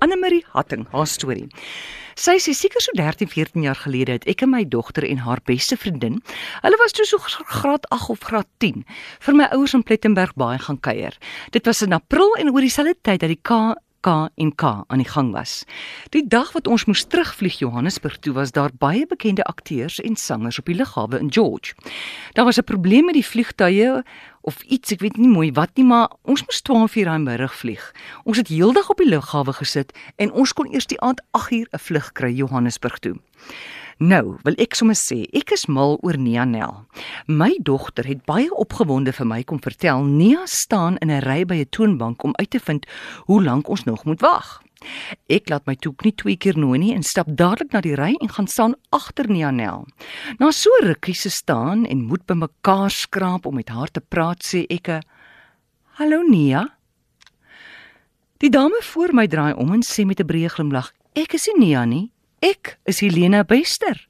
Anne-Marie Hatting, haar storie. Sy sê seker so 13, 14 jaar gelede het ek en my dogter en haar beste vriendin, hulle was toe so graad 8 of graad 10, vir my ouers in Plettenberg baie gaan kuier. Dit was in April en oor dieselfde tyd dat die K K en K aan die gang was. Die dag wat ons moes terugvlieg Johannesburg toe was daar baie bekende akteurs en sangers op die lughawe in George. Daar was 'n probleem met die vliegtye of iets, ek weet nie mooi wat nie, maar ons moes 12 uur aan middag vlieg. Ons het heeldag op die lughawe gesit en ons kon eers die aand 8 uur 'n vlug kry Johannesburg toe. Nou, wil ek sommer sê, ek is mal oor Nia Nel. My dogter het baie opgewonde vir my kom vertel Nia staan in 'n ry by 'n toonbank om uit te vind hoe lank ons nog moet wag. Ek laat my toe nie twee keer nooi nie en stap dadelik na die ry en gaan staan agter Nia Nel. Na so rukkie se staan en moet by mekaar skraap om met haar te praat, sê ek: "Hallo Nia." Die dame voor my draai om en sê met 'n breë glimlag: "Ek is nie Nia nie." Ek is Helena Bester.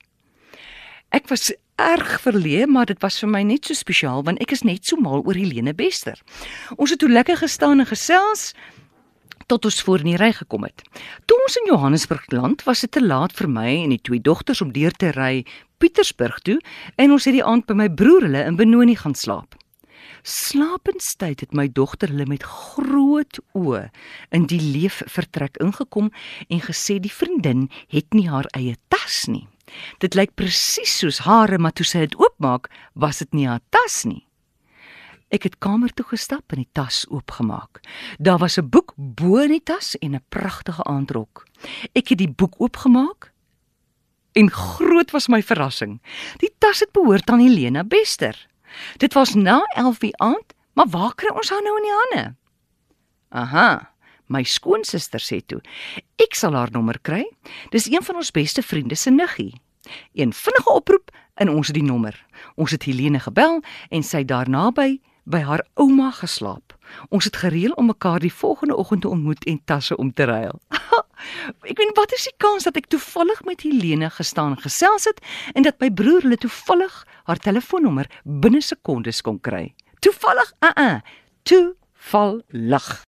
Ek was erg verleë, maar dit was vir my net so spesiaal want ek is net so mal oor Helena Bester. Ons het toe lekker gestaan en gesels tot ons voor in die ry gekom het. Toe ons in Johannesburg land, was dit te laat vir my en die twee dogters om deur te ry Pietersburg toe en ons het die aand by my broer hulle in Benoni gaan slaap. Slapendstyd het my dogter hulle met groot oë in die leefvertrek ingekom en gesê die vriendin het nie haar eie tas nie. Dit lyk presies soos hare, maar toe sy dit oopmaak, was dit nie haar tas nie. Ek het kamer toe gestap en die tas oopgemaak. Daar was 'n boek bo in die tas en 'n pragtige aandrok. Ek het die boek oopgemaak en groot was my verrassing. Die tas het behoort aan Helena Bester. Dit was na 11:00 aand, maar waar kry ons haar nou in die hande? Aha, my skoonsister sê toe, ek sal haar nommer kry. Dis een van ons beste vriende se niggie. Een vinnige oproep en ons het die nommer. Ons het Helene gebel en sy daarna by by haar ouma geslaap. Ons het gereël om mekaar die volgende oggend te ontmoet en tasse om te ruil. ek weet wat is die kans dat ek toevallig met Helene gestaan gesels het en dat my broer hulle toevallig haar telefoonnommer binne sekondes kon kry. Toevallig? Uh uh. Toevallig.